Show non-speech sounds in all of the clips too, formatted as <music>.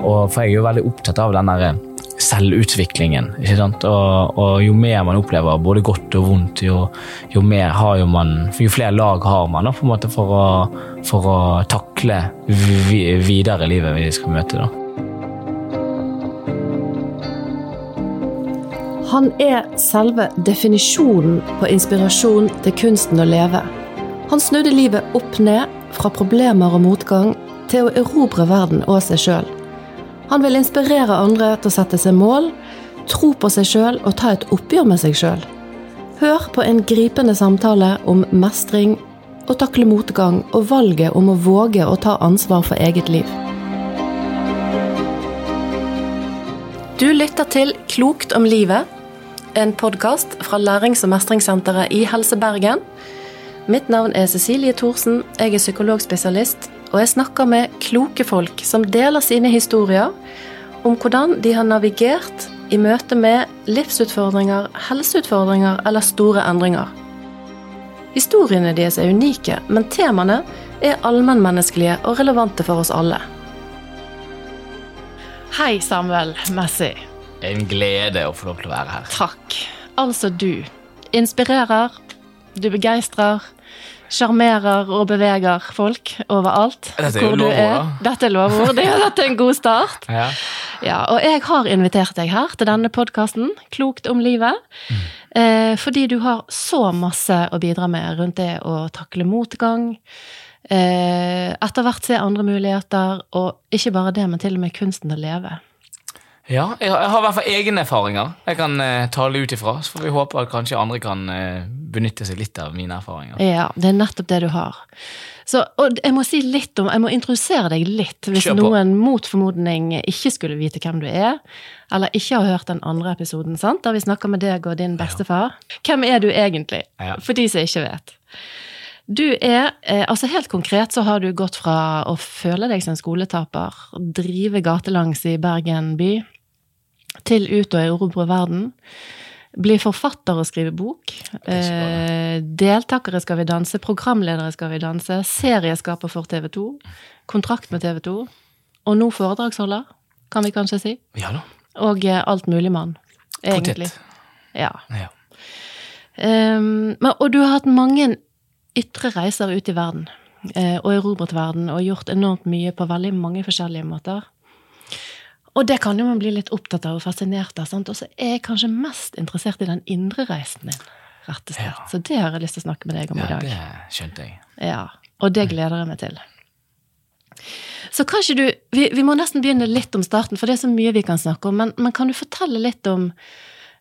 Og for jeg er jo veldig opptatt av den der selvutviklingen. ikke sant? Og, og, jo mer man opplever både godt og vondt, jo, jo, jo man Jo flere lag har man da, for å, for å takle vi, videre livet vi skal møte. da. Han er selve definisjonen på inspirasjon til kunsten å leve. Han snudde livet opp ned, fra problemer og motgang til å erobre verden og seg sjøl. Han vil inspirere andre til å sette seg mål, tro på seg sjøl og ta et oppgjør med seg sjøl. Hør på en gripende samtale om mestring, å takle motgang og valget om å våge å ta ansvar for eget liv. Du lytter til Klokt om livet, en podkast fra Lærings- og mestringssenteret i Helse Bergen. Mitt navn er Cecilie Thorsen, jeg er psykologspesialist og jeg snakker med kloke folk som deler sine historier om hvordan de har navigert i møte med livsutfordringer, helseutfordringer eller store endringer. Historiene deres er unike, men temaene er allmennmenneskelige og relevante for oss alle. Hei, Samuel Messi. En glede å få lov til å være her. Takk. Altså, du inspirerer, du begeistrer, sjarmerer og beveger folk overalt. Dette er jo lovord. Dette er lovord. Det, dette er en god start. Ja. ja. og jeg har invitert deg her til denne podkasten, Klokt om livet, mm. eh, fordi du har så masse å bidra med rundt det å takle motgang. Eh, etter hvert se andre muligheter, og ikke bare det, men til og med kunsten å leve. Ja, jeg har, i hvert fall egne erfaringer jeg kan uh, tale ut ifra. Så får vi håpe at kanskje andre kan uh, benytte seg litt av mine erfaringer. Ja, det er nettopp det du har. Så, og jeg må si litt om, jeg må introdusere deg litt, hvis noen mot formodning ikke skulle vite hvem du er, eller ikke har hørt den andre episoden, sant? der vi snakker med deg og din bestefar. Ja. Hvem er du egentlig? Ja. For de som ikke vet. Du er, eh, altså Helt konkret så har du gått fra å føle deg som skoletaper, drive gatelangs i Bergen by, til ut og erobre verden. Bli forfatter og skrive bok. Eh, deltakere skal vi danse, programledere skal vi danse. Serieskaper for TV 2. Kontrakt med TV 2. Og nå foredragsholder, kan vi kanskje si. Ja da. Og eh, altmuligmann, egentlig. Ja. ja. Um, men, og du har hatt mange ytre reiser ut i verden. Eh, og erobret verden, og gjort enormt mye på veldig mange forskjellige måter. Og det kan jo man bli litt opptatt av og fascinert av. Og så er jeg kanskje mest interessert i den indre reisen din. rett og slett. Ja. Så det har jeg lyst til å snakke med deg om ja, i dag. Det skjønte jeg. Ja, Og det gleder jeg meg til. Så kanskje du vi, vi, må nesten begynne litt om starten, for det er så mye vi kan snakke om. Men, men kan du fortelle litt om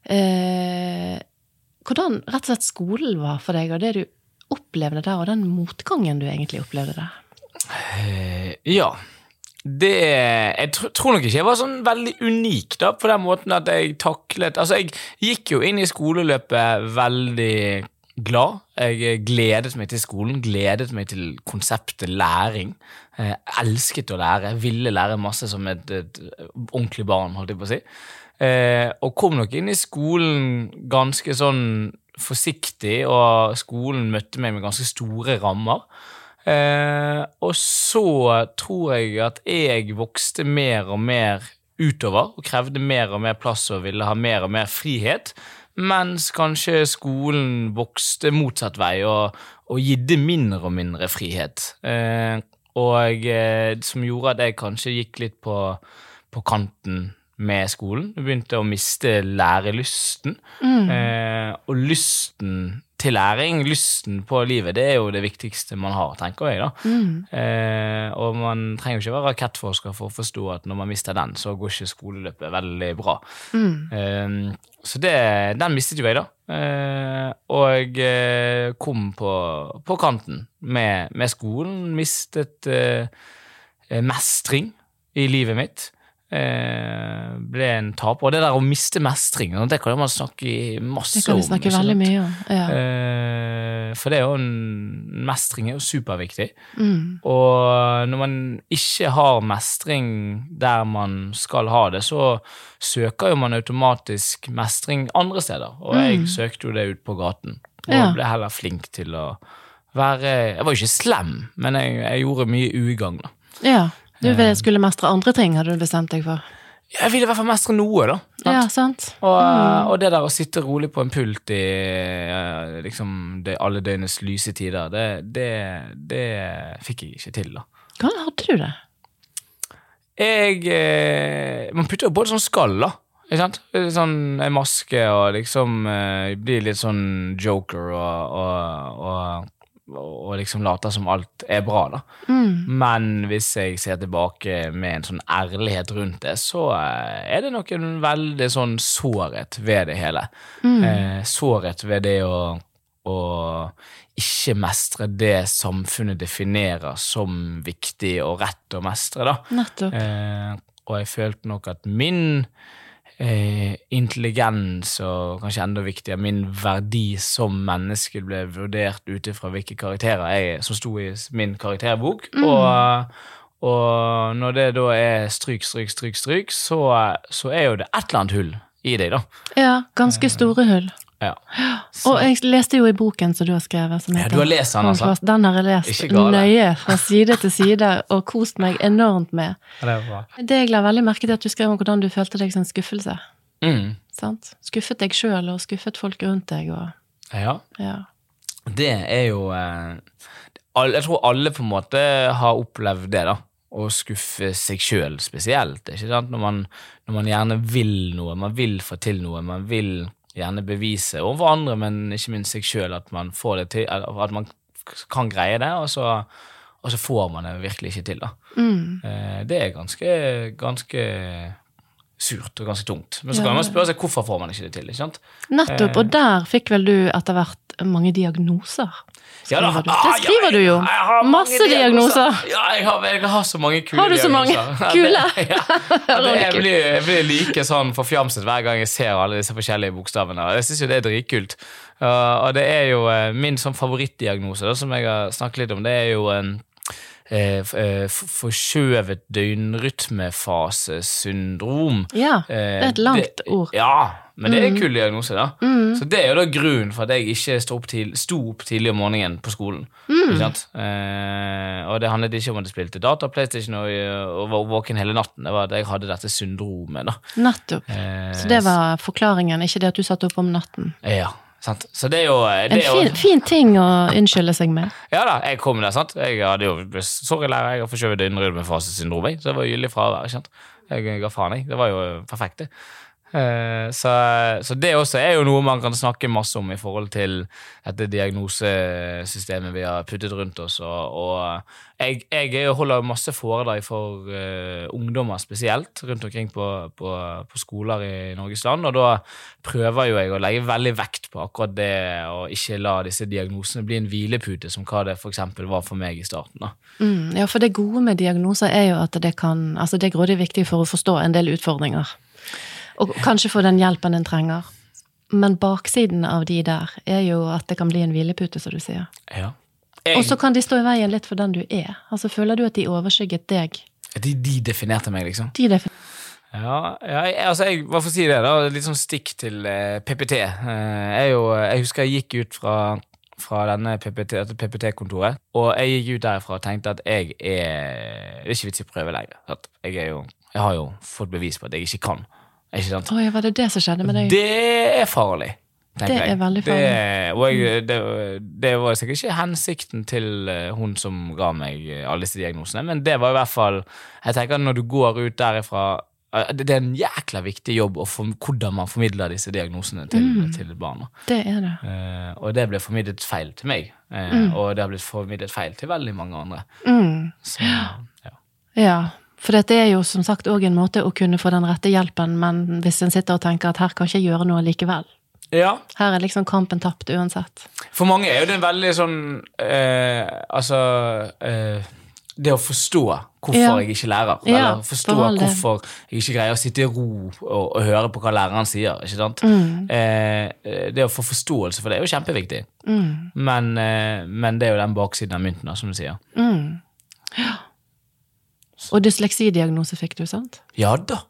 eh, hvordan rett og slett skolen var for deg, og det du opplevde der, og den motgangen du egentlig opplevde der? Eh, ja det Jeg tror nok ikke jeg var sånn veldig unik da, på den måten at jeg taklet Altså, jeg gikk jo inn i skoleløpet veldig glad. Jeg gledet meg til skolen, gledet meg til konseptet læring. Jeg elsket å lære, ville lære masse som et, et ordentlig barn, holdt jeg på å si. Eh, og kom nok inn i skolen ganske sånn forsiktig, og skolen møtte meg med ganske store rammer. Eh, og så tror jeg at jeg vokste mer og mer utover og krevde mer og mer plass og ville ha mer og mer frihet. Mens kanskje skolen vokste motsatt vei og, og gidde mindre og mindre frihet. Eh, og eh, som gjorde at jeg kanskje gikk litt på, på kanten med skolen. Jeg begynte å miste lærelysten. Mm. Eh, og lysten til læring, lysten på livet, det er jo det viktigste man har, tenker jeg. da. Mm. Eh, og man trenger ikke være rakettforsker for å forstå at når man mister den, så går ikke skoleløpet veldig bra. Mm. Eh, så det, den mistet jo jeg, da. Eh, og eh, kom på, på kanten med, med, skolen. Mistet eh, mestring i livet mitt. Eh, ble en taper. Og det der å miste mestring, det kan man snakke masse om. Det kan vi snakke veldig mye om. Ja. Eh, for det er jo en, mestring er jo superviktig. Mm. Og når man ikke har mestring der man skal ha det, så søker jo man automatisk mestring andre steder. Og jeg mm. søkte jo det ut på gaten. Og ja. ble heller flink til å være Jeg var jo ikke slem, men jeg, jeg gjorde mye ugagn. Ja. Du skulle mestre andre ting, hadde du bestemt deg for? Jeg ville i hvert fall mestre noe, da. sant? Ja, sant? Og, og det der å sitte rolig på en pult i eh, liksom det, alle døgnets lyse tider, det, det, det fikk jeg ikke til, da. Hvordan hadde du det? Jeg eh, Man putter jo både sånn skall, da. Ikke sant? Sånn en maske og liksom eh, blir litt sånn joker og, og, og, og liksom later som alt er bra, da. Men hvis jeg ser tilbake med en sånn ærlighet rundt det, så eh, er det nok en veldig sånn sårhet ved det hele. Eh, sårhet ved det å, å ikke mestre det samfunnet definerer som viktig og rett å mestre, da. Nettopp. Eh, og jeg følte nok at min eh, intelligens, og kanskje enda viktigere, min verdi som menneske ble vurdert ut ifra hvilke karakterer jeg, som sto i min karakterbok. Og, og når det da er stryk, stryk, stryk, stryk, så, så er jo det et eller annet hull i deg, da. Ja, ganske store hull. Ja. Og jeg leste jo i boken som du har skrevet. Som Ja, du har lest den, altså? Den har jeg lest nøye, fra side til side, og kost meg enormt med. det er. Det jeg la veldig merke til at du skrev om hvordan du følte deg som skuffelse. Mm. Sant? Skuffet deg sjøl, og skuffet folk rundt deg, og Ja. ja. Det er jo eh, Jeg tror alle på en måte har opplevd det, da. Å skuffe seg sjøl spesielt. Ikke sant? Når man, når man gjerne vil noe, man vil få til noe, man vil gjerne bevise overfor andre, men ikke minst seg sjøl, at man får det til, at man kan greie det, og så, og så får man det virkelig ikke til. da. Mm. Eh, Det er ganske, ganske surt og ganske tungt. Men så kan man spørre seg hvorfor får man ikke det til. ikke sant? Nettopp, og der fikk vel du etter hvert mange diagnoser. Ja, da- ah, Det skriver du jo. Masse diagnoser. Ja, jeg har, jeg har så mange kule diagnoser. Har du så mange? Kule? Ja, det, <laughs> <laughs> jeg, blir, jeg blir like sånn forfjamset hver gang jeg ser alle disse forskjellige bokstavene. Jeg syns jo det er dritkult. Uh, og det er jo eh, min sånn favorittdiagnose, som jeg har snakket litt om, det er jo en eh, eh, forskjøvet døgnrytmefasesyndrom. Ja, det Eh, er et langt det- ord. Ja, men det er en kul diagnose, da. Så det er jo da grunnen for at jeg ikke sto opp, til, sto opp tidlig om morgenen på skolen. Sant? Eh, og det handlet ikke om at jeg spilte data, PlayStation og, og var våken hele natten. Det var at jeg hadde dette syndromet, da. Nettopp. Eh, Så det var forklaringen, ikke det at du satt opp om natten. Ja, sant. Så det er jo det En er jo, fin, fin ting å unnskylde seg med. Ja da, jeg kom der, sant. Jeg hadde jo Sorry, lærer, jeg har forskjøvet døgnrytmefasesyndrom, jeg. Så det var gyldig fravær. sant? Jeg ga faen, jeg. Det var jo perfekt, det. Eh, Så, så det også er jo noe man kan snakke masse om i forhold til dette diagnosesystemet vi har puttet rundt oss. Og, og jeg, jeg er holder masse foredrag for uh, ungdommer spesielt rundt omkring på, på, på skoler i Norges land, og da prøver jo jeg å legge veldig vekt på akkurat det å ikke la disse diagnosene bli en hvilepute, som hva det eksempel var for meg i starten. Mm, ja, for det gode med diagnoser er jo at det kan Altså, det er grådig viktig for å forstå en del utfordringer. Og kanskje få den hjelpen en trenger. Men baksiden av de der er jo at det kan bli en hvilepute, som du sier. Ja. Og så kan de stå i veien litt for den du er. Altså, føler du at de overskygget deg? de, de definerte meg, liksom. De defin- Ja, ja jeg, altså jeg, hva for å si det, da, litt sånn stikk til eh, PPT. Eh, jeg, jo, jeg husker jeg gikk ut fra, fra denne PPT, PPT-kontoret, og jeg gikk ut derfra og tenkte at jeg er Det er ikke vits i å prøve lenger. Jeg, jo, jeg har jo fått bevis på at jeg ikke kan. Ikke sant? Ja, var det det som skjedde med deg? Det er farlig. Det er veldig farlig. Det, og jeg, det, det var sikkert ikke hensikten til eh, hun som ga meg alle disse diagnosene, men det var i hvert fall Jeg tenker når du går ut derifra eh, det er en jækla viktig jobb å form- hvordan man formidler disse diagnosene til, Mm. til barna. Det er det. Eh, og det ble formidlet feil til meg, eh, og det har blitt formidlet feil til veldig mange andre. Mm. Så, ja. Ja, for dette er jo som sagt òg en måte å kunne få den rette hjelpen, men hvis en sitter og tenker at her kan ikke jeg gjøre noe likevel. ja, Her er liksom kampen tapt uansett. For mange er jo det veldig sånn eh, Altså eh, Det å forstå hvorfor Ja. jeg ikke lærer. Ja, eller forstå for hvorfor jeg ikke greier å sitte i ro og, og høre på hva læreren sier. ikke sant? Mm. Eh, det å få forståelse for det er jo kjempeviktig. Mm. Men, eh, men det er jo den baksiden av mynten, som du sier. Mm. Ja. Og dysleksidiagnose fikk du, sant? Ja da.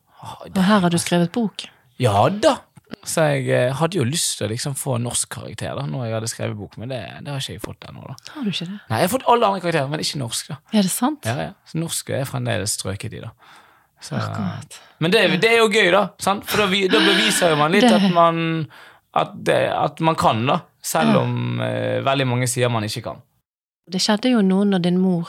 Og her har du skrevet bok. Ja da. Så jeg eh, hadde jo lyst til å liksom få norskkarakter da, når jeg hadde skrevet bok, men det, det har ikke jeg fått ennå. Har du ikke det? Nei, Jeg har fått alle andre karakterer, men ikke norsk. da. Er det sant? Ja, ja. Så norsk er fremdeles strøket i, da. Så, Akkurat. men det, det er jo gøy, da. Sant? For da, da beviser jo man litt Det- at man, at, det, at man kan, da. Selv Ja. om eh, veldig mange sier man ikke kan. Det skjedde jo noe når din mor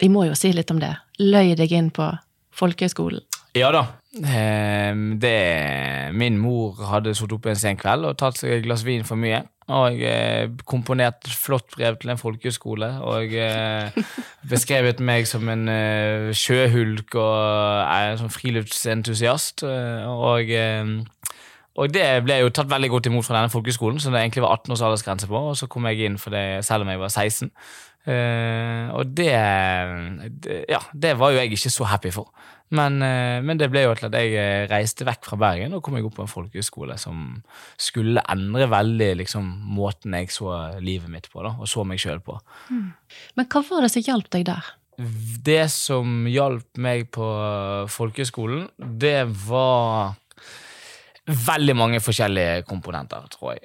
Vi må jo si litt om det. Løy deg inn på folkehøyskolen. Ja da. Ehm, det, min mor hadde sittet oppe en sen kveld og tatt seg et glass vin for mye. Og eh, komponert flott brev til en folkehøyskole og eh, <laughs> beskrevet meg som en eh, sjøhulk og en sånn friluftsentusiast. og, og det ble jo tatt veldig godt imot fra denne folkehøyskolen, som det egentlig var 18 års aldersgrense på, og så kom jeg inn for det selv om jeg var 16. Eh, og det, det Ja, det var jo jeg ikke så happy for. Men, eh, men det ble jo til at jeg eh, reiste vekk fra Bergen og kom jeg opp på en folkehøyskole som skulle endre veldig liksom, måten jeg så livet mitt på, da, og så meg sjøl på. Men hva var det som hjalp deg der? Det som hjalp meg på folkehøyskolen, det var veldig mange forskjellige komponenter, tror jeg.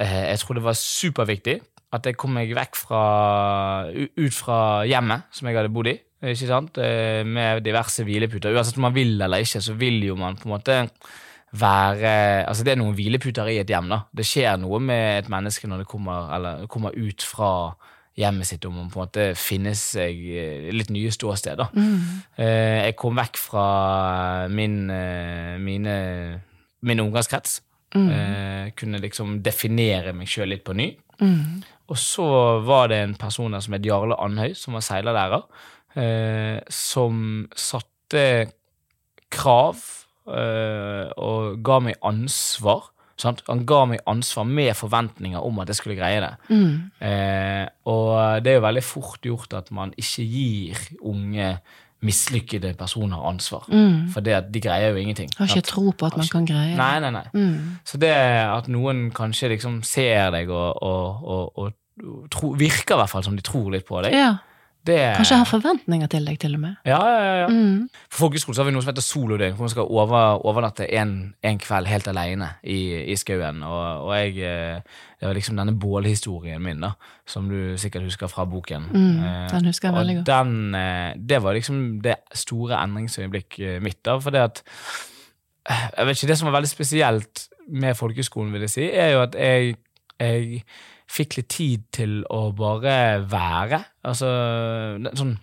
Jeg tror det var superviktig at jeg kom meg vekk fra ut fra hjemmet som jeg hadde bodd i. Ikke sant? Eh, Med diverse hvileputer. Uansett om man vil eller ikke, så vil jo man på en måte være Altså, det er noen hvileputer i et hjem, da. Det skjer noe med et menneske når det kommer, eller, kommer ut fra hjemmet sitt, om man på en måte finner seg eh, litt nye ståsteder. da. Eh, Jeg kom vekk fra min, mine, min omgangskrets. Eh, kunne liksom definere meg sjøl litt på ny. Mm. Og så var det en person der som het Jarle Andhøy, som var seilerlærer, eh, som satte krav eh, og ga meg ansvar. Sant? Han ga meg ansvar med forventninger om at jeg skulle greie det. Mm. Eh, og det er jo veldig fort gjort at man ikke gir unge mislykkede personer ansvar. Mm. For det de greier jo ingenting. Har ikke tro på at man kan greie det. Nei, nei, nei. Mm. Så det at noen kanskje liksom ser deg og, og, og, og tro, virker i hvert fall som de tror litt på deg, Ja. Det Kanskje har forventninger til deg, til og med. Ja, ja, ja. Mm. På folkeskolen så har vi noe som heter solodøgn, hvor man skal over, overnatte en, en kveld helt alene i, i skauen. Og, og jeg eh, Det var liksom denne bålhistorien min, da, som du sikkert husker fra boken. Mm, Eh, den husker jeg veldig og godt. Den, eh, det var liksom det store endringsøyeblikket mitt. da, for det at eh, jeg vet ikke, Det som var veldig spesielt med folkeskolen vil jeg si, er jo at jeg, jeg fikk litt tid til å bare være. Altså den- sånn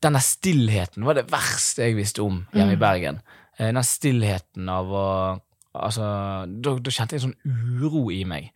Denne stillheten var det verste jeg visste om hjemme i Bergen. Eh, Den stillheten av å Altså, da, da kjente jeg en sånn uro i meg.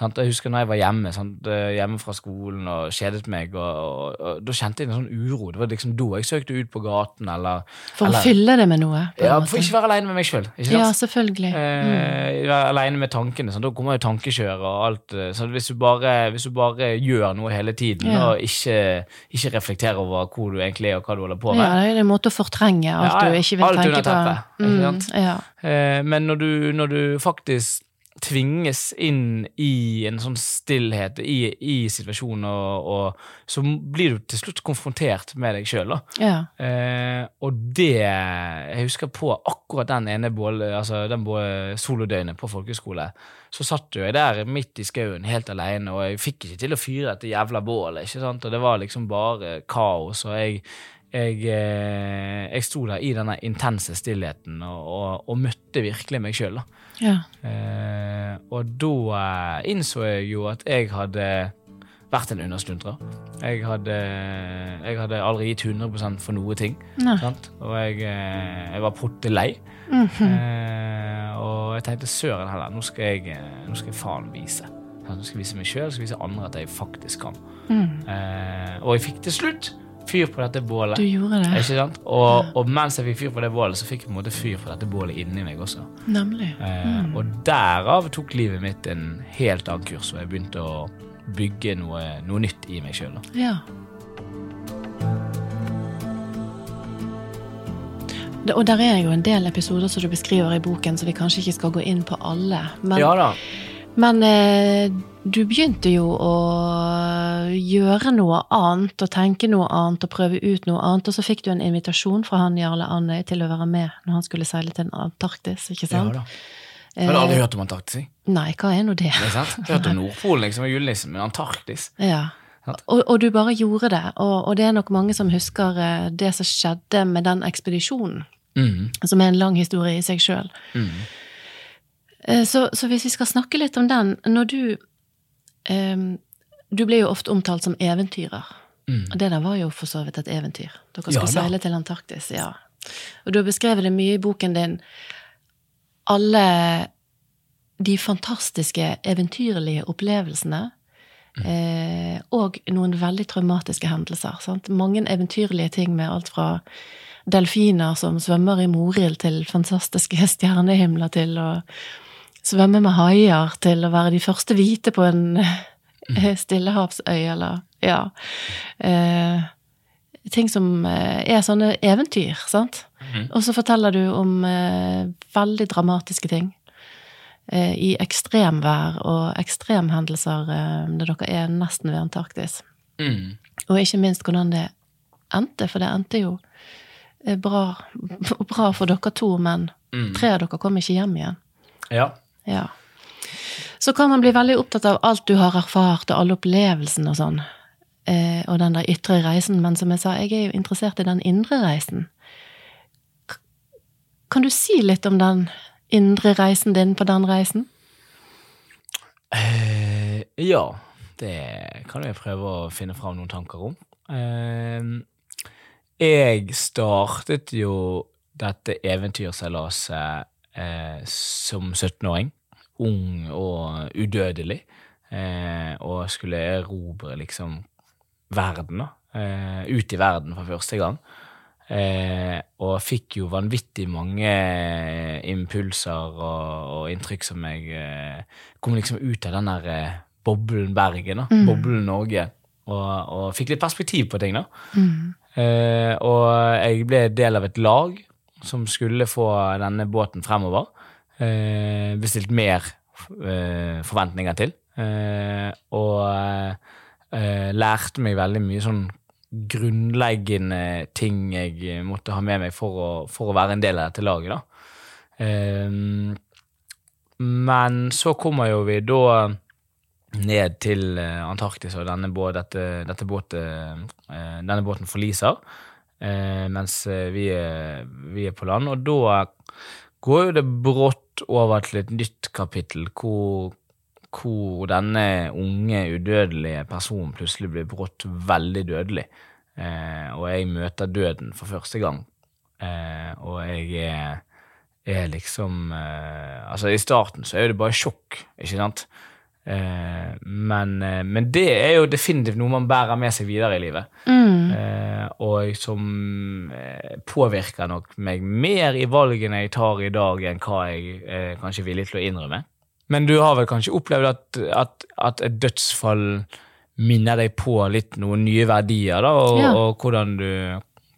Sant? Jeg husker når jeg var hjemme sant? eh, hjemme fra skolen og kjedet meg, og, og, og da kjente jeg en sånn uro. Det var liksom da jeg søkte ut på gaten, eller For eller, å fylle det med noe. Ja, måte. for ikke være alene med meg sjøl. Ja, selvfølgelig. Mm. Eh, være alene med tankene. Sant? Da kommer jo tankekjøret og alt. eh, Så hvis du bare, hvis du bare gjør noe hele tiden Ja. og ikke, ikke reflekterer over hvor du egentlig er og hva du holder på med, Ja, det er en måte å fortrenge alt Ja, du ikke vil Alt tenke på. teppet, sant? ja. Eh, Men når du, når du faktisk tvinges inn i en sånn stillhet i, i situasjonen, og, og så blir du til slutt konfrontert med deg sjøl. ja. Eh, og det Jeg husker på akkurat den ene bål, altså den bål, solodøgnet på folkehøyskole. Så satt jo jeg der midt i skauen helt alene, og jeg fikk ikke til å fyre dette jævla bålet. ikke sant? Og det var liksom bare kaos. og jeg jeg, eh, jeg sto der i denne intense stillheten og, og, og møtte virkelig meg sjøl. Ja. Eh, og da eh, innså jeg jo at jeg hadde vært en undersluntrer. Jeg hadde, jeg hadde aldri gitt 100 for noe ting. Sant? Og jeg, eh, jeg var prottelei. Mhm. eh, og jeg tenkte søren heller, nå skal jeg, eh, nå skal jeg faen vise. Nå skal jeg vise meg sjøl, skal jeg vise andre at jeg faktisk kan. Mm. Eh, og jeg fikk til slutt fyr på dette bålet. Du gjorde det. Ikke sant? Og, og mens jeg fikk fyr på det bålet, så fikk jeg på en måte fyr på dette bålet inni meg også. Nemlig. Eh, Og derav tok livet mitt en helt annen kurs, og jeg begynte å bygge noe, noe nytt i meg sjøl. Ja. Og der er jo en del episoder som du beskriver i boken, så vi kanskje ikke skal gå inn på alle. Men, Ja da. Men eh, du begynte jo å gjøre noe annet og tenke noe annet og prøve ut noe annet, og så fikk du en invitasjon fra han Jarle Andøy til å være med når han skulle seile til Antarktis, ikke sant? Ja da. Jeg hadde aldri hørt om Antarktis. Nei, hva er nå det? Det er? Jeg har hørt om <laughs> Nordpolen liksom, og julenissen, men Antarktis Ja. Og, og, du bare gjorde det, og, og, det er nok mange som husker eh, det som skjedde med den ekspedisjonen, mm. som er en lang historie i seg sjøl. Mm. Eh, så, så, hvis vi skal snakke litt om den Når du um, Du blir jo ofte omtalt som eventyrer. Mm. Og det der var jo for så vidt et eventyr. Dere skulle Ja, seile til Antarktis. ja. Og du har beskrevet det mye i boken din. Alle de fantastiske, eventyrlige opplevelsene. Eh, og noen veldig traumatiske hendelser. Sant? Mange eventyrlige ting med alt fra delfiner som svømmer i Morild, til fantastiske <laughs> stjernehimler, til å svømme med haier, til å være de første hvite på en eh, stillehavsøy, eller ja. Eh, ting som eh, er sånne eventyr, sant? Og så forteller du om eh, veldig dramatiske ting. Eh, I ekstremvær og ekstremhendelser eh, når dere er nesten ved Antarktis. Mm. Og ikke minst hvordan det endte, for det endte jo eh, bra, <laughs> bra for dere to, men Mm. tre av dere kom ikke hjem igjen. Ja. Ja. Så kan man bli veldig opptatt av alt du har erfart, og alle opplevelsene og sånn. Eh, og den der ytre reisen. Men som jeg sa, jeg er jo interessert i den indre reisen. Kan du si litt om den indre reisen din på den reisen? Eh, ja, det kan jeg prøve å finne fram noen tanker om. Eh, jeg startet jo dette eventyrseilaset eh, som 17-åring. Ung og udødelig. Eh, og skulle erobre liksom verden, da. Eh, ut i verden for første gang. Eh, og fikk jo vanvittig mange impulser og, og inntrykk som jeg eh, kom liksom ut av den der eh, boblen Bergen, da. Boblen Norge. Og, og fikk litt perspektiv på ting, da. Eh, og jeg ble del av et lag som skulle få denne båten fremover. Eh, bestilt mer eh, forventninger til. Eh, og lærte meg veldig mye sånn grunnleggende ting jeg måtte ha med meg for å, for å være en del av dette laget, da. Men så kommer jo vi da ned til Antarktis, og denne, dette, dette båtet, eh, denne båten forliser. Mens vi er, vi er på land. Og da går jo det brått over til et nytt kapittel, hvor, hvor denne unge, udødelige personen plutselig blir brått veldig dødelig. Eh, og jeg møter døden for første gang. Eh, og jeg er, er liksom eh, Altså, i starten så er det bare sjokk, ikke sant? Eh, men, eh, men det er jo definitivt noe man bærer med seg videre i livet. Eh, og som eh, påvirker nok meg mer i valgene jeg tar i dag, enn hva jeg er kanskje villig til å innrømme. Men du har vel kanskje opplevd at, at, at et dødsfall minner deg på litt noen nye verdier, da, og, Ja. og hvordan du,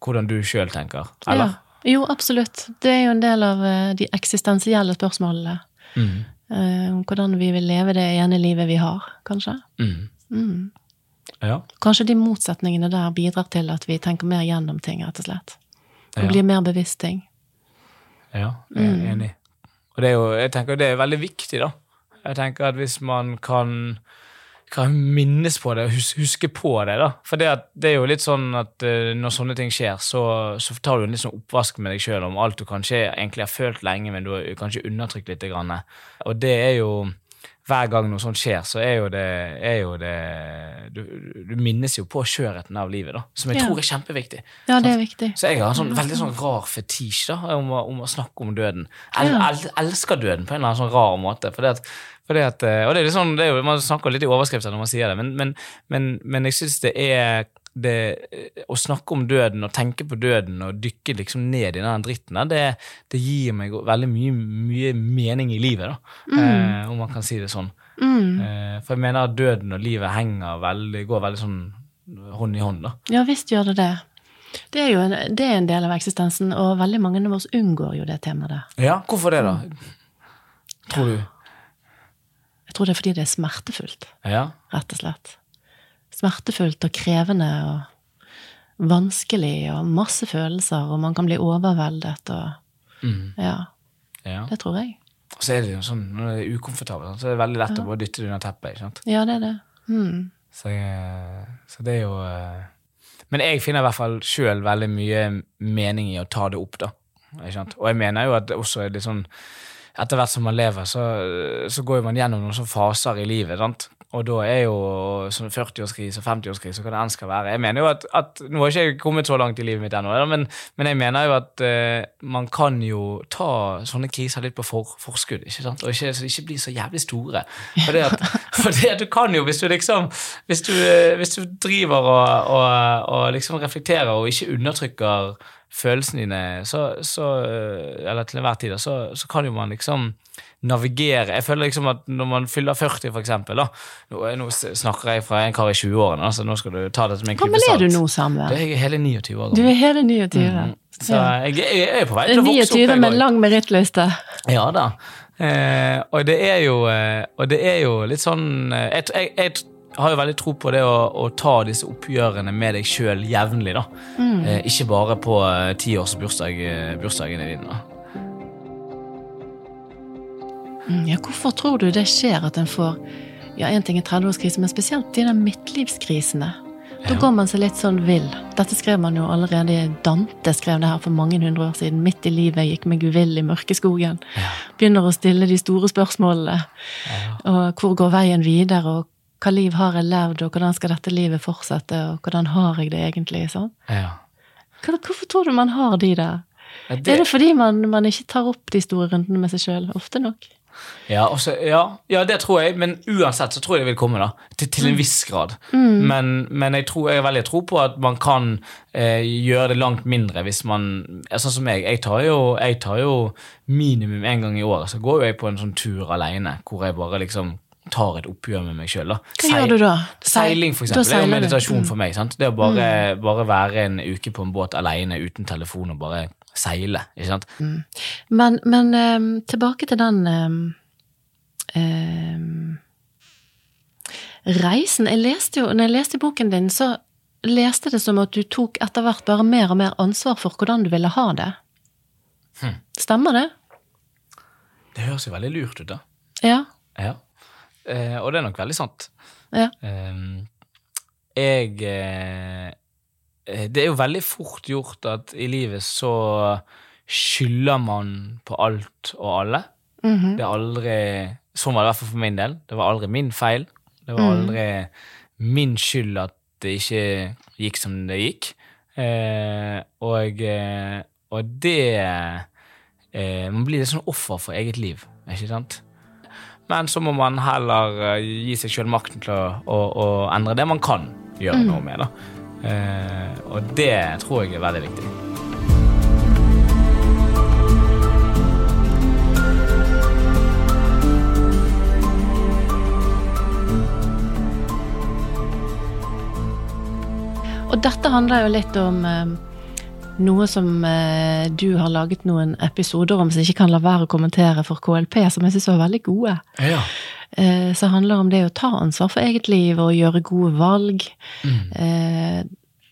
hvordan du sjøl tenker? Eller? Ja. Jo, absolutt. Det er jo en del av eh, de eksistensielle spørsmålene. Mm. Eh, hvordan vi vil leve det ene livet vi har, kanskje. Mm. Mm. Ja. Kanskje de motsetningene der bidrar til at vi tenker mer gjennom ting, rett og slett. Og Ja. blir mer bevisst ting. Ja, jeg er enig. Og det er jo, jeg tenker det er veldig viktig, da. Jeg tenker at hvis man kan, kan minnes på det, hus, huske på det, da. For det, at, det er jo litt sånn at eh, når sånne ting skjer, så, så tar du en litt sånn oppvask med deg sjøl om alt du kanskje egentlig har følt lenge, men du har kanskje undertrykt litt. Grann. Og det er jo hver gang noe sånt skjer, så er jo det, er jo det du, du minnes jo på skjørheten av livet, da. Som jeg Ja. tror er kjempeviktig. Ja, det er viktig. Så jeg har en sånn, veldig sånn rar fetisj da, om om å snakke om døden. Jeg Ja. el, elsker døden på en eller annen sånn rar måte. Fordi at, fordi at, eh, og det er litt sånn, det er jo, Man snakker litt i overskrifter når man sier det, men, men, men, men jeg syns det er det, eh, Å snakke om døden og tenke på døden og dykke liksom ned i den dritten der, det, det gir meg veldig mye, mye mening i livet, da. Eh, om man kan si det sånn. Mm. Eh, for jeg mener at døden og livet henger veldig, går veldig sånn hånd i hånd, da. Ja visst gjør det det. Det er jo en, det er en del av eksistensen, og veldig mange av oss unngår jo det temaet der. Ja, hvorfor det, da? Tror du? Jeg tror det er fordi det er smertefullt, Ja. rett og slett. Smertefullt og krevende og vanskelig og masse følelser, og man kan bli overveldet og Mm. Ja, ja. det tror jeg. Og så er det jo sånn, når det er ukomfortabelt, så er det veldig lett å bare dytte det under teppet. ikke sant? Ja, det er det. Mm. Så, så det er jo eh, Men jeg finner i hvert fall sjøl veldig mye mening i å ta det opp, da. Ikke sant? Og jeg mener jo at det også er litt sånn Etter hvert som man lever, så, så går man gjennom noen sånne faser i livet. sant? Og da er jo sånn 40-årskrise og 50-årskrise og hva det enn skal være. Jeg mener jo at, at Nå har ikke jeg kommet så langt i livet mitt ennå, men, men jeg mener jo at uh, man kan jo ta sånne kriser litt på for, forskudd, ikke sant? og ikke, ikke bli så jævlig store. For det at, <laughs> for det at du kan jo, hvis du liksom Hvis du, eh, hvis du driver og, og, og liksom reflekterer og ikke undertrykker følelsene dine, så, så eh, Eller til enhver tid, så, så kan jo man liksom navigere. Jeg føler liksom at når man fyller 40, for eksempel da, Nå, nå snakker jeg fra en kar i 20-årene, altså nå skal du ta det som en Hvor klype gammel er du nå, Samuel? Du er hele 29 år Du er hele 29. Mm. Så jeg, jeg er på vei til å vokse opp. 29 jeg med lang merittliste. Ja da. Eh, og det jo eh, Og det er jo litt sånn eh, jeg, jeg har jo veldig tro på det å, å ta disse oppgjørene med deg sjøl jevnlig. da. Eh, ikke bare på eh, tiårsbursdagene dine. da. Mm, Ja, hvorfor tror du det skjer at en får Ja, en ting er 30-årskrise, men spesielt de der midtlivskrisene. Da går man seg litt sånn vill. Dette skrev man jo allerede Dante skrev det her for mange hundre år siden. Midt i livet gikk meg vill i mørkeskogen. Begynner å stille de store spørsmålene. Og hvor går veien videre, og hva liv har jeg levd, og hvordan skal dette livet fortsette, og hvordan har jeg det egentlig? sånn? Ja. Hvorfor tror du man har de der? Ja, Er det fordi man, man ikke tar opp de store rundene med seg sjøl? Ofte nok. Ja, også, ja, ja, det tror jeg, men uansett så tror jeg det vil komme, da. Til, til Mm. en viss grad. Men, men jeg, tror, jeg har veldig tro på at man kan eh, gjøre det langt mindre hvis man Sånn som jeg. Jeg tar, jo, jeg tar jo minimum en gang i året, så går jo jeg på en sånn tur alene, hvor jeg bare liksom tar et oppgjør med meg sjøl. Hva gjør du da? Seiling, for eksempel. Det er jo meditasjon Mm. for meg. sant? Det å bare, bare være en uke på en båt alene uten telefon og bare seile. ikke sant? Men, men um, tilbake til den um, um, reisen. Jeg leste jo, når jeg leste boken din, så leste det som at du tok etter hvert bare mer og mer ansvar for hvordan du ville ha det. Hm. Stemmer det? Det høres jo veldig lurt ut, da. Ja. Ja. Eh, og det er nok veldig sant. ja. Eh, jeg eh, Det er jo veldig fort gjort at i livet så skylder man på alt og alle. Mhm. Det er aldri Sånn var det i hvert fall for min del. Det var aldri min feil. Det var Mm. aldri min skyld at det ikke gikk som det gikk. Eh, og, eh, og det eh, Man blir litt sånn offer for eget liv, ikke sant? Men så må man heller eh, gi seg sjøl makten til å, å, å endre det man kan gjøre noe med. da. Eh, og det tror jeg er veldig viktig. Og dette handler jo litt om eh, noe som eh, du har laget noen episoder om som jeg ikke kan la være å kommentere for KLP, som jeg syns var veldig gode. Ja. Eh, som handler om det å ta ansvar for eget liv og gjøre gode valg. Eh,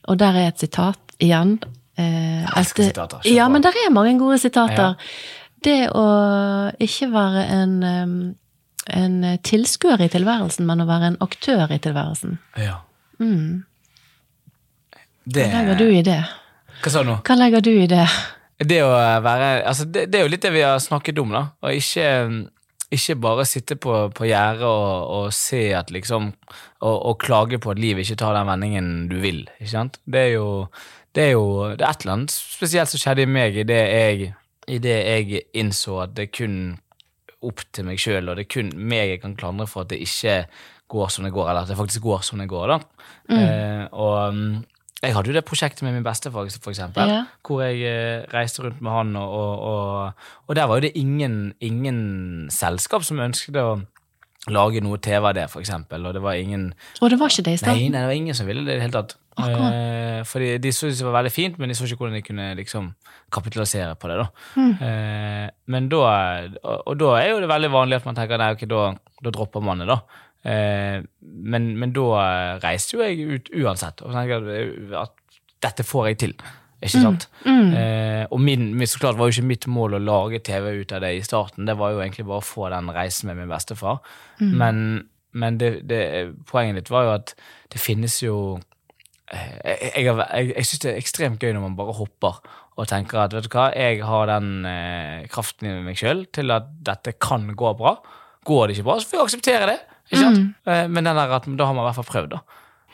og der er et sitat igjen. Eh, elsker sitater. Kjør Ja, men der er mange gode sitater. Det å ikke være en, en tilskuer i tilværelsen, men å være en aktør i tilværelsen. ja. Mm. Det, Hva legger du i det? Hva sa du nå? Hva legger du i det? Det å være altså det, det er jo litt det vi har snakket om, da. Og ikke, ikke bare sitte på, på gjerdet og, og se at liksom og, og klage på at livet ikke tar den vendingen du vil. ikke sant? Det er jo det er jo det er et eller annet spesielt som skjedde i meg idet jeg, i det jeg innså at det er kun opp til meg sjøl, og det er kun meg jeg kan klandre for at det ikke går som det går, eller at det faktisk går som det går. da. Eh, og mm, jeg hadde jo det prosjektet med min bestefar, for eksempel Ja. hvor jeg eh, reiste rundt med han, og, og, og, der var jo det ingen, ingen selskap som ønsket å lage noe TV av det, for eksempel, og det var ingen Og det var ikke det i Nei, starten? nei, det var ingen som ville det i det hele tatt. Eh, for de syntes det var veldig fint, men de så ikke hvordan de kunne liksom kapitalisere på det. da. Mm. Eh, men da, og, og da er jo det veldig vanlig at man tenker nei, ok, da, da dropper man det, da. Eh, men, men da reiste jo jeg ut uansett og tenkte at dette får jeg til. Ikke sant? Mm. Eh, og min, min, så klart var jo ikke mitt mål å lage TV ut av det i starten. Det var jo egentlig bare å få den reisen med min bestefar. Mm. Men, men det, det, poenget ditt var jo at det finnes jo eh, Jeg, jeg, jeg, jeg syns det er ekstremt gøy når man bare hopper og tenker at vet du hva, jeg har den eh, kraften i meg sjøl til at dette kan gå bra. Går det ikke bra, så får jeg akseptere det. Ikke sant? Mm. men den der at da har man i hvert fall prøvd, da.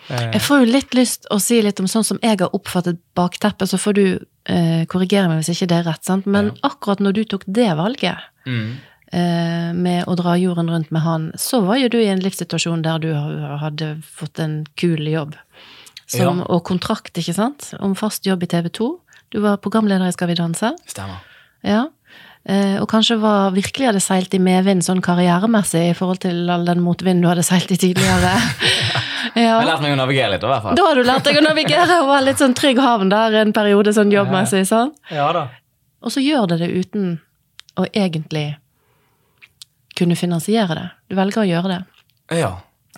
Eh, Jeg får jo litt lyst å si litt om sånn som jeg har oppfattet bakteppet, så får du eh, korrigere meg hvis ikke det er rett, sant? Men akkurat når du tok det valget mm. eh, med å dra jorden rundt med han, så var jo du i en livssituasjon der du hadde fått en kul jobb. Som, Ja. Og kontrakt, ikke sant? Om fast jobb i TV 2. Du var programleder i Skal vi danse. Stemmer. Ja. Eh, og kanskje var, virkelig hadde seilt i medvind sånn karrieremessig i forhold til all den motvinden du hadde seilt i tidligere. <laughs> Jeg har lært meg å navigere litt, i hvert fall. Da har du lært deg å navigere og være litt sånn trygg havn der en periode sånn jobbmessig. sånn. Ja da. Og så gjør det det uten å egentlig kunne finansiere det. Du velger å gjøre det. Ja.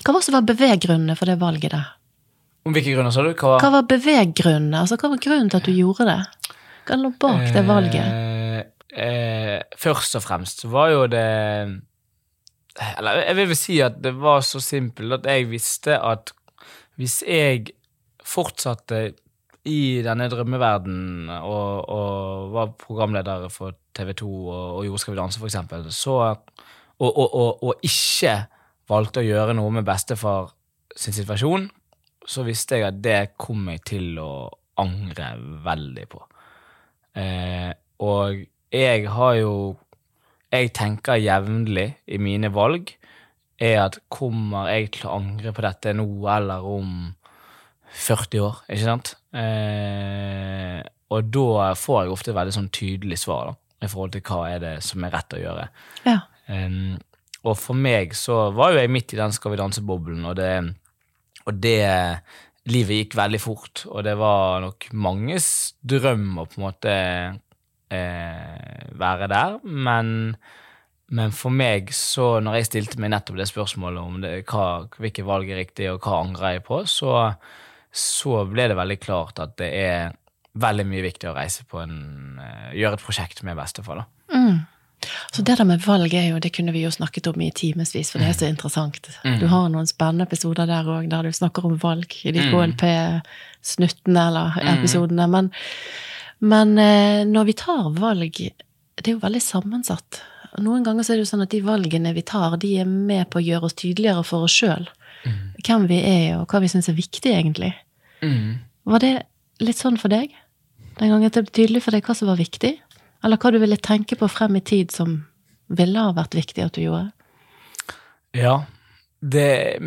Hva var var beveggrunnene for det valget der? Om hvilke grunner, sa du? Hva, Hva var beveggrunnene? Altså, hva var grunnen til at du gjorde det? Hva lå bak det valget? Eh, eh, først og fremst så var jo det Eller jeg vil vel si at det var så simpelt at jeg visste at hvis jeg fortsatte i denne drømmeverdenen og, og var programleder for TV 2 og, og gjorde Skal vi danse, for eksempel, så og, og, og ikke valgte å gjøre noe med bestefar sin situasjon, så visste jeg at det kom jeg til å angre veldig på. Eh, og jeg har jo Jeg tenker jevnlig i mine valg er at kommer jeg til å angre på dette nå eller om 40 år, ikke sant? Eh, og da får jeg ofte et veldig sånn tydelig svar da, i forhold til hva er det som er rett å gjøre. Ja. Um, og for meg så var jo jeg midt i den Skal vi danse-boblen, og og det Livet gikk veldig fort, og det var nok manges drøm å på en måte eh, være der, men, men for meg, så når jeg stilte meg nettopp det spørsmålet om det, hva, hvilke valg er riktig, og hva angrer jeg på, så, så ble det veldig klart at det er veldig mye viktig å reise på en eh, Gjøre et prosjekt med bestefar, da. Mm. Så det der med valg er jo, det kunne vi jo snakket om i timevis, for det er så interessant. Mm. Du har noen spennende episoder der òg, der du snakker om valg i de Mm. KLP-snuttene eller episodene. Men, men eh, når vi tar valg, det er jo veldig sammensatt. Noen ganger så er det jo sånn at de valgene vi tar, de er med på å gjøre oss tydeligere for oss sjøl. Hvem vi er, og hva vi syns er viktig, egentlig. Mm. Var det litt sånn for deg? Den gangen det ble tydelig for deg hva som var viktig? Eller hva du ville tenke på frem i tid som ville ha vært viktig at du gjorde? Ja, det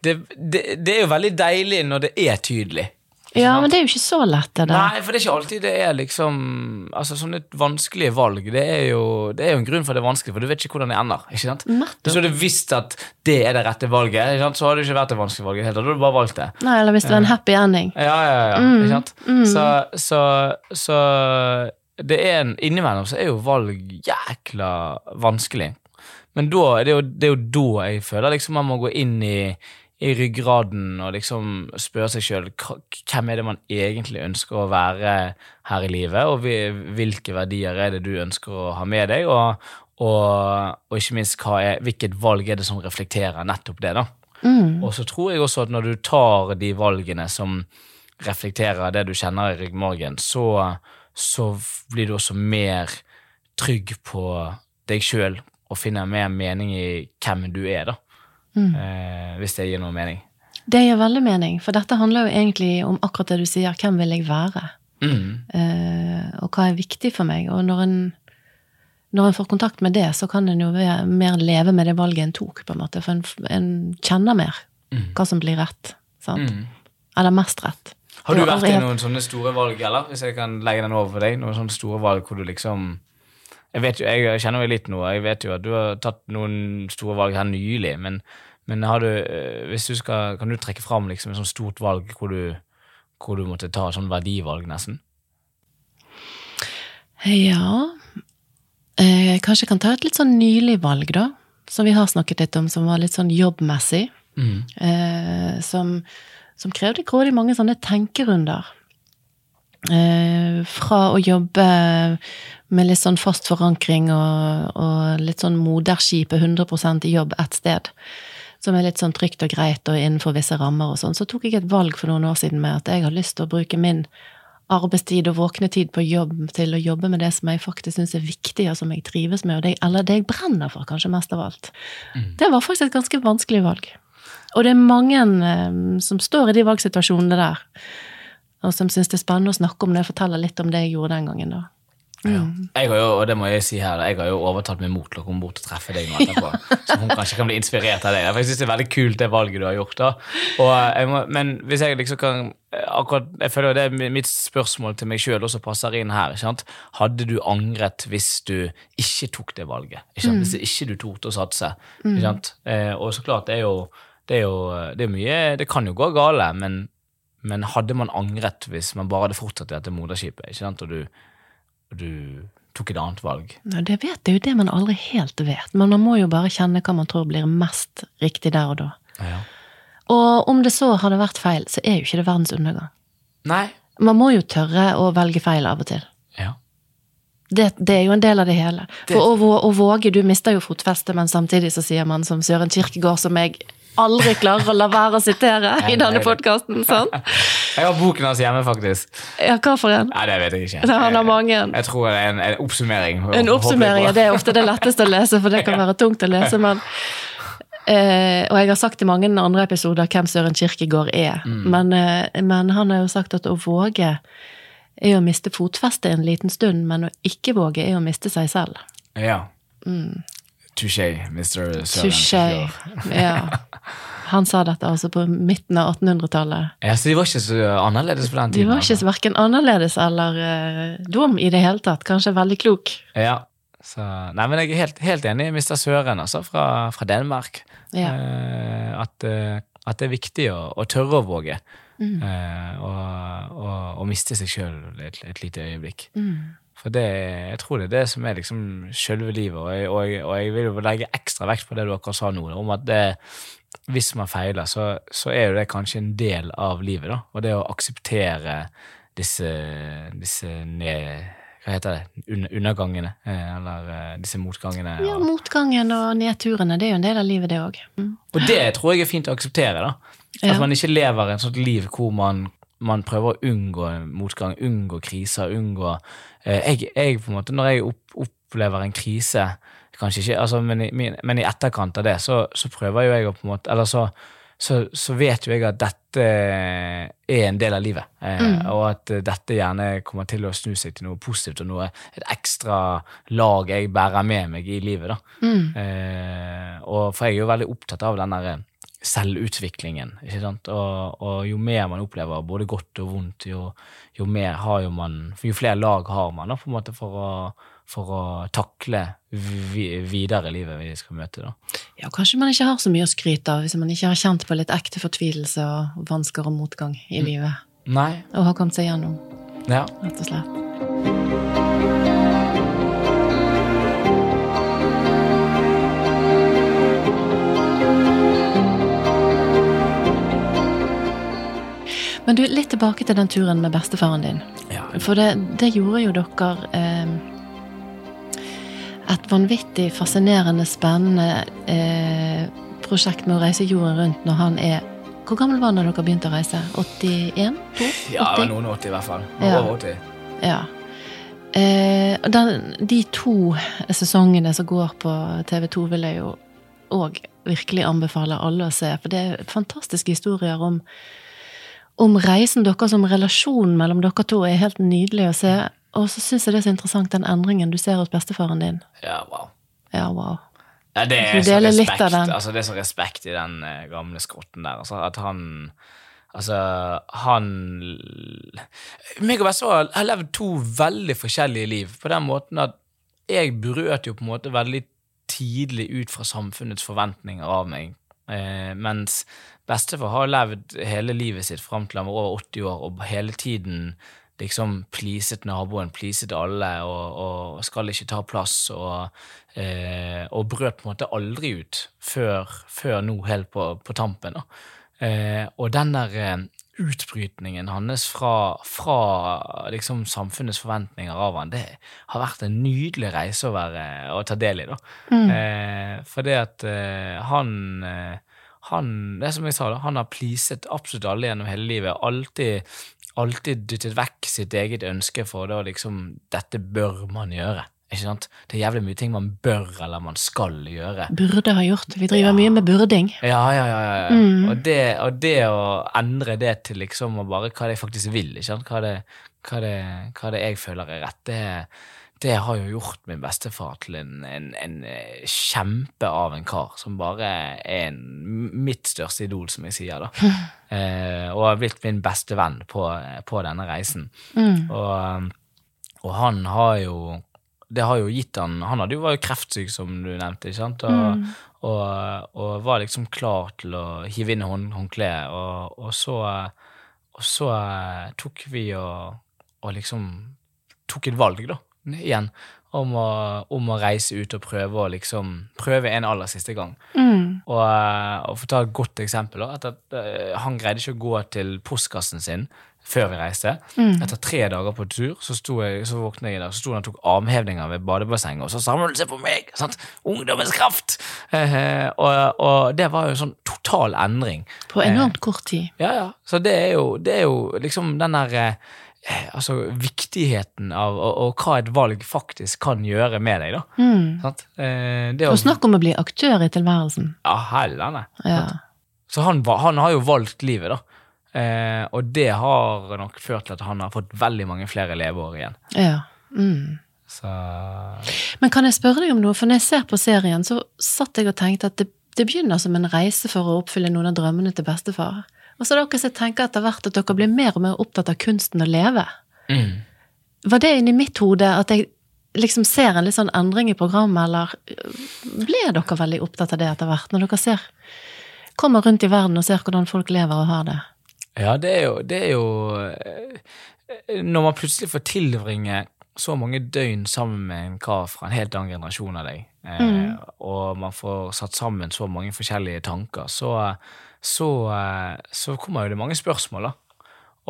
det, det det er jo veldig deilig når det er tydelig. Ja, men det er jo ikke så lett, det der. Nei, for det er ikke alltid det er liksom Altså, sånne vanskelige valg, det er jo Det er jo en grunn for at det er vanskelig, for du vet ikke hvordan det ender. ikke sant? Hvis du hadde visst at det er det rette valget, ikke sant? så hadde det ikke vært det vanskelige valget. Da hadde du bare valgt det. Nei, eller hvis det var en happy ending. Ja, ja, ja. Mm, Ikke sant? Så, så, så det er en, innimellom så er jo valg jækla vanskelig. Men da, det, er jo, det er jo da jeg føler liksom man må gå inn i, i ryggraden og liksom spørre seg sjøl hvem er det man egentlig ønsker å være her i livet, og hvilke verdier er det du ønsker å ha med deg, og, og, og ikke minst er, hvilket valg er det som reflekterer nettopp det. da. Mm. Og så tror jeg også at når du tar de valgene som reflekterer det du kjenner i ryggmargen, så, så blir du også mer trygg på deg sjøl og finner mer mening i hvem du er, da. Eh, hvis det gir noe mening. Det gir veldig mening, for dette handler jo egentlig om akkurat det du sier. Hvem vil jeg være? Mm. Eh, og hva er viktig for meg? Og når en, når en får kontakt med det, så kan en jo mer leve med det valget en tok, på en måte. For en, en kjenner mer hva som blir rett. Sant? Mm. Eller mest rett. Har du vært i noen sånne store valg, eller? Hvis jeg kan legge den over for deg? Noen sånne store valg hvor du liksom jeg, vet jo, jeg kjenner jo litt nå, jeg vet jo at du har tatt noen store valg her nylig, men, men har du, eh, hvis du skal, kan du trekke fram liksom et sånt stort valg hvor du, hvor du måtte ta sånn verdivalg, nesten? Ja eh, Kanskje jeg kan ta et litt sånn nylig valg, da. Som vi har snakket litt om, som var litt sånn jobbmessig. Mm. Eh, som, som krevde grådig mange sånne tenkerunder. Eh, fra å jobbe med litt sånn fast forankring og, og litt sånn moderskipet 100% i jobb ett sted, som er litt sånn trygt og greit og innenfor visse rammer og sånn, så tok jeg et valg for noen år siden med at jeg har lyst til å bruke min arbeidstid og våknetid på jobb til å jobbe med det som jeg faktisk syns er viktig, og som jeg trives med, det, eller det jeg brenner for, kanskje mest av alt. Mm. Det var faktisk et ganske vanskelig valg. Og det er mange um, som står i de valgsituasjonene der, og som syns det er spennende å snakke om det, og fortelle litt om det jeg gjorde den gangen. da. Mm. Ja. Jeg har jo, og det må jeg si her, jeg har jo overtatt min mot til å komme bort og treffe deg nå etterpå. så hun kanskje kan bli inspirert av deg. For jeg syns det er veldig kult, det valget du har gjort. da. Jeg må, men hvis jeg liksom kan akkurat, Jeg føler det er mitt spørsmål til meg sjøl også passer inn her. ikke sant? Hadde du angret hvis du ikke tok det valget? ikke sant? Mm. Hvis ikke du torde å satse? ikke mm. sant? Eh, og så klart, det er jo, det er jo det er mye Det kan jo gå gale, men, men hadde man angret hvis man bare hadde fortsatt i dette moderskipet? ikke sant? Og du du tok et annet valg? Ja, det vet jeg jo det man aldri helt vet, men man må jo bare kjenne hva man tror blir mest riktig der og da. Ja. Og om det så hadde vært feil, så er jo ikke det verdens undergang. Nei. Man må jo tørre å velge feil av og til. Ja. Det, det, er jo en del av det hele. Det... For å, å, våge, du mister jo fotfestet, men samtidig så sier man som Søren Kirkegård, som jeg aldri klarer å la være å sitere <laughs> i denne podkasten. <laughs> Jeg har boken hans hjemme, faktisk. Ja, Hva for en? Nei, Det vet jeg ikke. Han har mange. Jeg, jeg tror det er en, en oppsummering. En oppsummering, ja, Det er ofte det letteste å lese, for det kan <laughs> være tungt å lese. men... Eh, og jeg har sagt i mange andre episoder hvem Søren Kirkegård er, mm. men, eh, men, han har jo sagt at å våge er å miste fotfestet en liten stund, men å ikke våge er å miste seg selv. Ja. Mm. Touché, Mr. Touché, ja. Han sa dette altså på midten av 1800-tallet. Ja, Så de var ikke så annerledes på den tiden? De var ikke altså. verken annerledes eller uh, dum i det hele tatt. Kanskje veldig klok. Ja, så, nei, men Jeg er helt, helt enig i Mr. Søren altså, fra, fra Danmark. Ja. Uh, at, uh, at, det er viktig å, å tørre å våge. Mm. og, og, og, miste seg sjøl et, et, lite øyeblikk. Mm. For det, jeg tror det er det som er liksom selve livet, og jeg, og, jeg, og jeg, vil jo legge ekstra vekt på det du akkurat sa nå, om at det, hvis man feiler, så, så, er jo det kanskje en del av livet, da. Og det å akseptere disse, disse ned, hva heter det, undergangene, eh, eller eh, disse motgangene. Ja, motgangen og nedturene, det er jo en del av livet, det òg. Mm. Og det tror jeg er fint å akseptere, da. At ja. man ikke lever et sånt liv hvor man man prøver å unngå motgang, unngå kriser, unngå jeg, jeg, på en måte, Når jeg opp, opplever en krise, kanskje ikke, altså, men, i, men, i, etterkant av det, så, så, prøver jo jeg å på en måte Eller så, så, så, vet jo jeg at dette er en del av livet, eh, mm. og at dette gjerne kommer til å snu seg til noe positivt og noe, et ekstra lag jeg bærer med meg i livet. da. Mm. Eh, og For jeg er jo veldig opptatt av den derre selvutviklingen. ikke sant? Og, og, jo mer man opplever både godt og vondt, jo, jo, mer har jo man Jo flere lag har man da, på en måte for å, for å takle vi, videre livet vi skal møte. da. Ja, Kanskje man ikke har så mye å skryte av hvis man ikke har kjent på litt ekte fortvilelse og vansker og motgang i mm. livet. Nei. Og har kommet seg gjennom, ja. rett og slett. Men du, litt tilbake til den turen med bestefaren din. Ja. For det, det, gjorde jo dere eh, et vanvittig fascinerende, spennende eh, prosjekt med å reise jorden rundt når han er Hvor gammel var han da dere begynte å reise? 81? 2? Ja, 80? noen 80 i hvert fall. Ja. Over 80. Ja. Eh, den, de to sesongene som går på TV2, vil jeg jo òg virkelig anbefale alle å se. For det er fantastiske historier om om reisen deres, om relasjonen mellom dere to, er helt nydelig å se. Og så syns jeg det er så interessant den endringen du ser hos bestefaren din. Ja, wow. Ja, wow. Ja, det, er så respekt, altså, det er så respekt i den uh, gamle skrotten der. Altså, at han Altså, han Meg og bestefar har levd to veldig forskjellige liv, på den måten at jeg brøt jo på en måte veldig tidlig ut fra samfunnets forventninger av meg Eh, mens bestefar har levd hele livet sitt fram til han var over 80 år, og hele tiden liksom pleaset naboen, pleaset alle, og, og skal ikke ta plass, og, eh, og, brøt på en måte aldri ut før, før nå, helt på, på tampen. Eh, og den der eh, utbrytningen hans fra, fra liksom samfunnets forventninger av han, det har vært en nydelig reise å, være, å ta del i. da. Mm. Eh, for det at eh, han han, det som jeg sa, han har pleaset absolutt alle gjennom hele livet. Alltid alltid dyttet vekk sitt eget ønske for da liksom Dette bør man gjøre. Ikke sant? Det er jævlig mye ting man bør eller man skal gjøre. Burde ha gjort. Vi driver ja. mye med burding. Ja, ja, ja. ja. Mm. Og, det, og, det, å endre det til liksom bare hva det jeg faktisk vil, ikke sant? Hva det, hva det, hva det jeg føler er rett, det det har jo gjort min bestefar til en, en, en, eh, kjempe av en kar, som bare er en, mitt største idol, som jeg sier, da. <laughs> eh, og har blitt min beste venn på, på denne reisen. Mm. Og, og, han har jo Det har jo gitt han Han hadde jo, var jo kreftsyk, som du nevnte, ikke sant? Og, mm. og, og var liksom klar til å hive inn håndkleet, og, og, så, og så tok vi og, liksom tok et valg, da igjen om å, om å, reise ut og prøve å liksom prøve en aller siste gang. Mm. Og, eh, for å ta et godt eksempel, at, at, uh, han greide ikke å gå til postkassen sin før vi reiste. Mm. Etter tre dager på tur så, jeg, så våkna jeg der, så sto han og tok armhevninger ved badebassenget, og så samlet han seg på meg! Sant? Ungdommens kraft! Eh, og, og, det var jo en sånn total endring. På enormt kort tid. Ja, ja. Så det er jo, det er jo liksom den der Eh, altså, viktigheten av og, og, hva et valg faktisk kan gjøre med deg. da. Mm. Eh, og snakk om å bli aktør i tilværelsen. Ja, hellene. Ja. Så han, han, har jo valgt livet, da. Eh, og det har nok ført til at han har fått veldig mange flere leveår igjen. Ja. Mm. Så... Men kan jeg spørre deg om noe? For når jeg ser på serien, så satt jeg og tenkte at det, det begynner som en reise for å oppfylle noen av drømmene til bestefar. Og så dere som tenker etter hvert at dere blir mer og mer opptatt av kunsten å leve. Mm. Var det inni mitt hode at jeg liksom ser en litt sånn endring i programmet, eller ble dere veldig opptatt av det etter hvert, når dere ser kommer rundt i verden og ser hvordan folk lever og har det? Ja, det er jo, det er jo eh, Når man plutselig får tilbringe så mange døgn sammen med en kar fra en helt annen generasjon av deg, eh, mm. og man får satt sammen så mange forskjellige tanker, så så, eh, så kommer jo det mange spørsmål, da.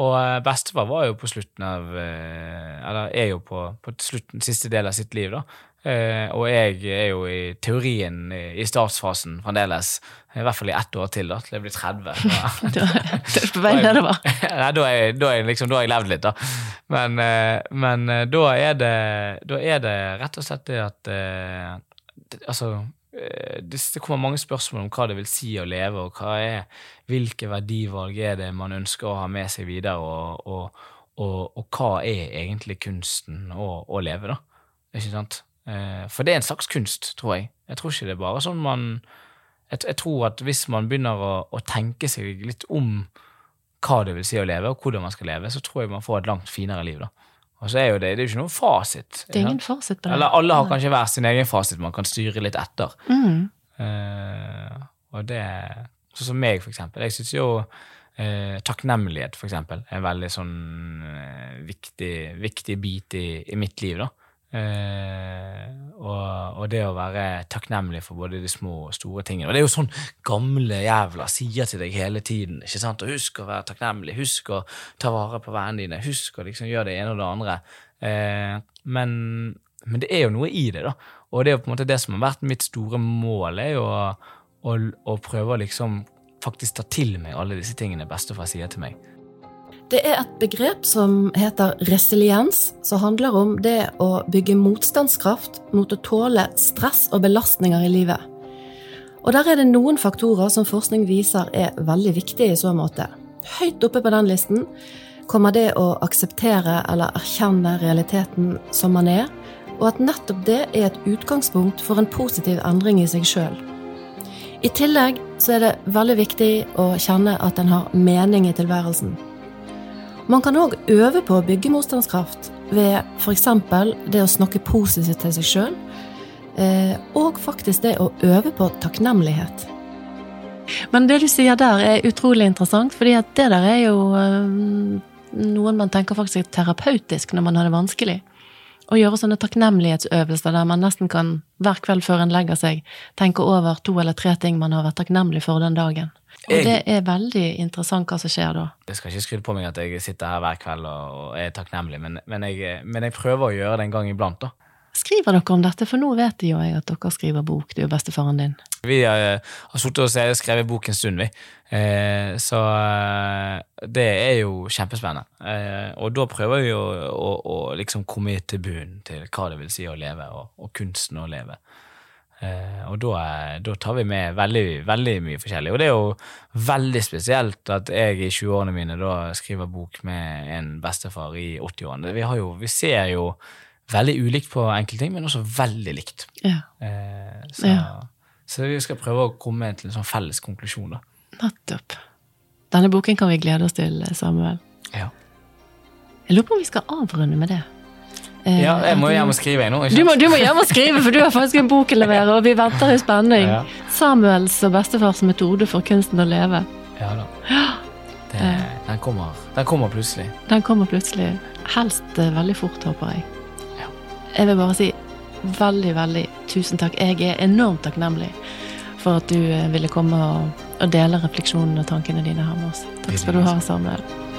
Og eh, bestefar var jo på slutten av eh, Eller er jo på, på slutten, siste del av sitt liv, da. Og jeg er jo i teorien i startfasen fremdeles. I hvert fall i ett år til, da, til jeg blir 30. du er på vei nedover? Nei, da da, <laughs> liksom, da har jeg levd litt, da. Men, men da, er det, da er det rett og slett det at Altså Eh, det kommer mange spørsmål om hva det vil si å leve, og er, hvilke verdivalg er det man ønsker å ha med seg videre, og, og, og, og hva er egentlig kunsten å, å leve, da? Ikke sant? Eh, for det er en slags kunst, tror jeg. Jeg tror ikke det er bare sånn man Jeg, jeg tror at hvis man begynner å, å, tenke seg litt om hva det vil si å leve, og hvordan man skal leve, så tror jeg man får et langt finere liv, da. Og så er jo det, det er jo ikke noen fasit. Det er ingen fasit på det. Eller alle har kanskje hver sin egen fasit man kan styre litt etter. Mm. Uh, og det Sånn som meg, for eksempel. Jeg syns jo uh, takknemlighet, for eksempel, er en veldig sånn uh, viktig, viktig, bit i, i, mitt liv, da. Eh, og, og, det å være takknemlig for både de små og store tingene. Og det er jo sånn gamle jævler sier til deg hele tiden. ikke sant? Og husk å være takknemlig, husk å ta vare på vennene dine, husk å liksom gjøre det ene og det andre. Eh, men, men, det er jo noe i det, da. Og det er jo på en måte det som har vært mitt store mål, er jo å, å, å prøve å liksom faktisk ta til meg alle disse tingene bestefar sier til meg. Det er et begrep som heter resiliens, som handler om det å bygge motstandskraft mot å tåle stress og belastninger i livet. Og der er det noen faktorer som forskning viser er veldig viktige i så måte. Høyt oppe på den listen kommer det å akseptere eller erkjenne realiteten som man er, og at nettopp det er et utgangspunkt for en positiv endring i seg sjøl. I tillegg så er det veldig viktig å kjenne at en har mening i tilværelsen. Man kan òg øve på å bygge motstandskraft ved f.eks. det å snakke positivt til seg sjøl, eh, og faktisk det å øve på takknemlighet. Men det du sier der er utrolig interessant, fordi at det der er jo øh, noen man tenker faktisk er terapeutisk når man har det vanskelig. Å gjøre sånne takknemlighetsøvelser der man nesten kan hver kveld før en legger seg, tenke over to eller tre ting man har vært takknemlig for den dagen. Og Jeg- det er veldig interessant hva som skjer da. Jeg skal ikke skryte på meg at jeg sitter her hver kveld og, er takknemlig, men, men, jeg, men jeg prøver å gjøre det en gang iblant, da. Skriver dere om dette? For nå vet jo jeg at dere skriver bok, du og bestefaren din. Vi har, har sittet og skrevet bok en stund, vi. Eh, så eh, det er jo kjempespennende. Eh, og da prøver vi å, å, å liksom komme til bunnen til hva det vil si å leve, og, og kunsten å leve. Eh, og da, da tar vi med veldig, veldig mye forskjellig. Og det er jo veldig spesielt at jeg i 20-årene mine da skriver bok med en bestefar i 80-årene. Vi, vi ser jo veldig ulikt på enkelte ting, men også veldig likt. Ja, Eh, så, Ja. så vi skal prøve å komme til en sånn felles konklusjon, da. nettopp. Denne boken kan vi glede oss til, Samuel. Ja, Jeg lurer på om vi skal avrunde med det. Eh, ja jeg må hjem og skrive, jeg nå. Du må, du må hjem og skrive, for du har faktisk en bok å levere, og vi venter i spenning. Ja. Samuels og bestefars metode for kunsten å leve. Ja da. <gasps> Det, den, kommer, den kommer plutselig. Den kommer plutselig. Helst eh, veldig fort, håper jeg. Ja. Jeg vil bare si veldig, veldig tusen takk. Jeg er enormt takknemlig for at du eh, ville komme og, og dele refleksjonene og tankene dine her med oss. Takk skal du ha, Samuel.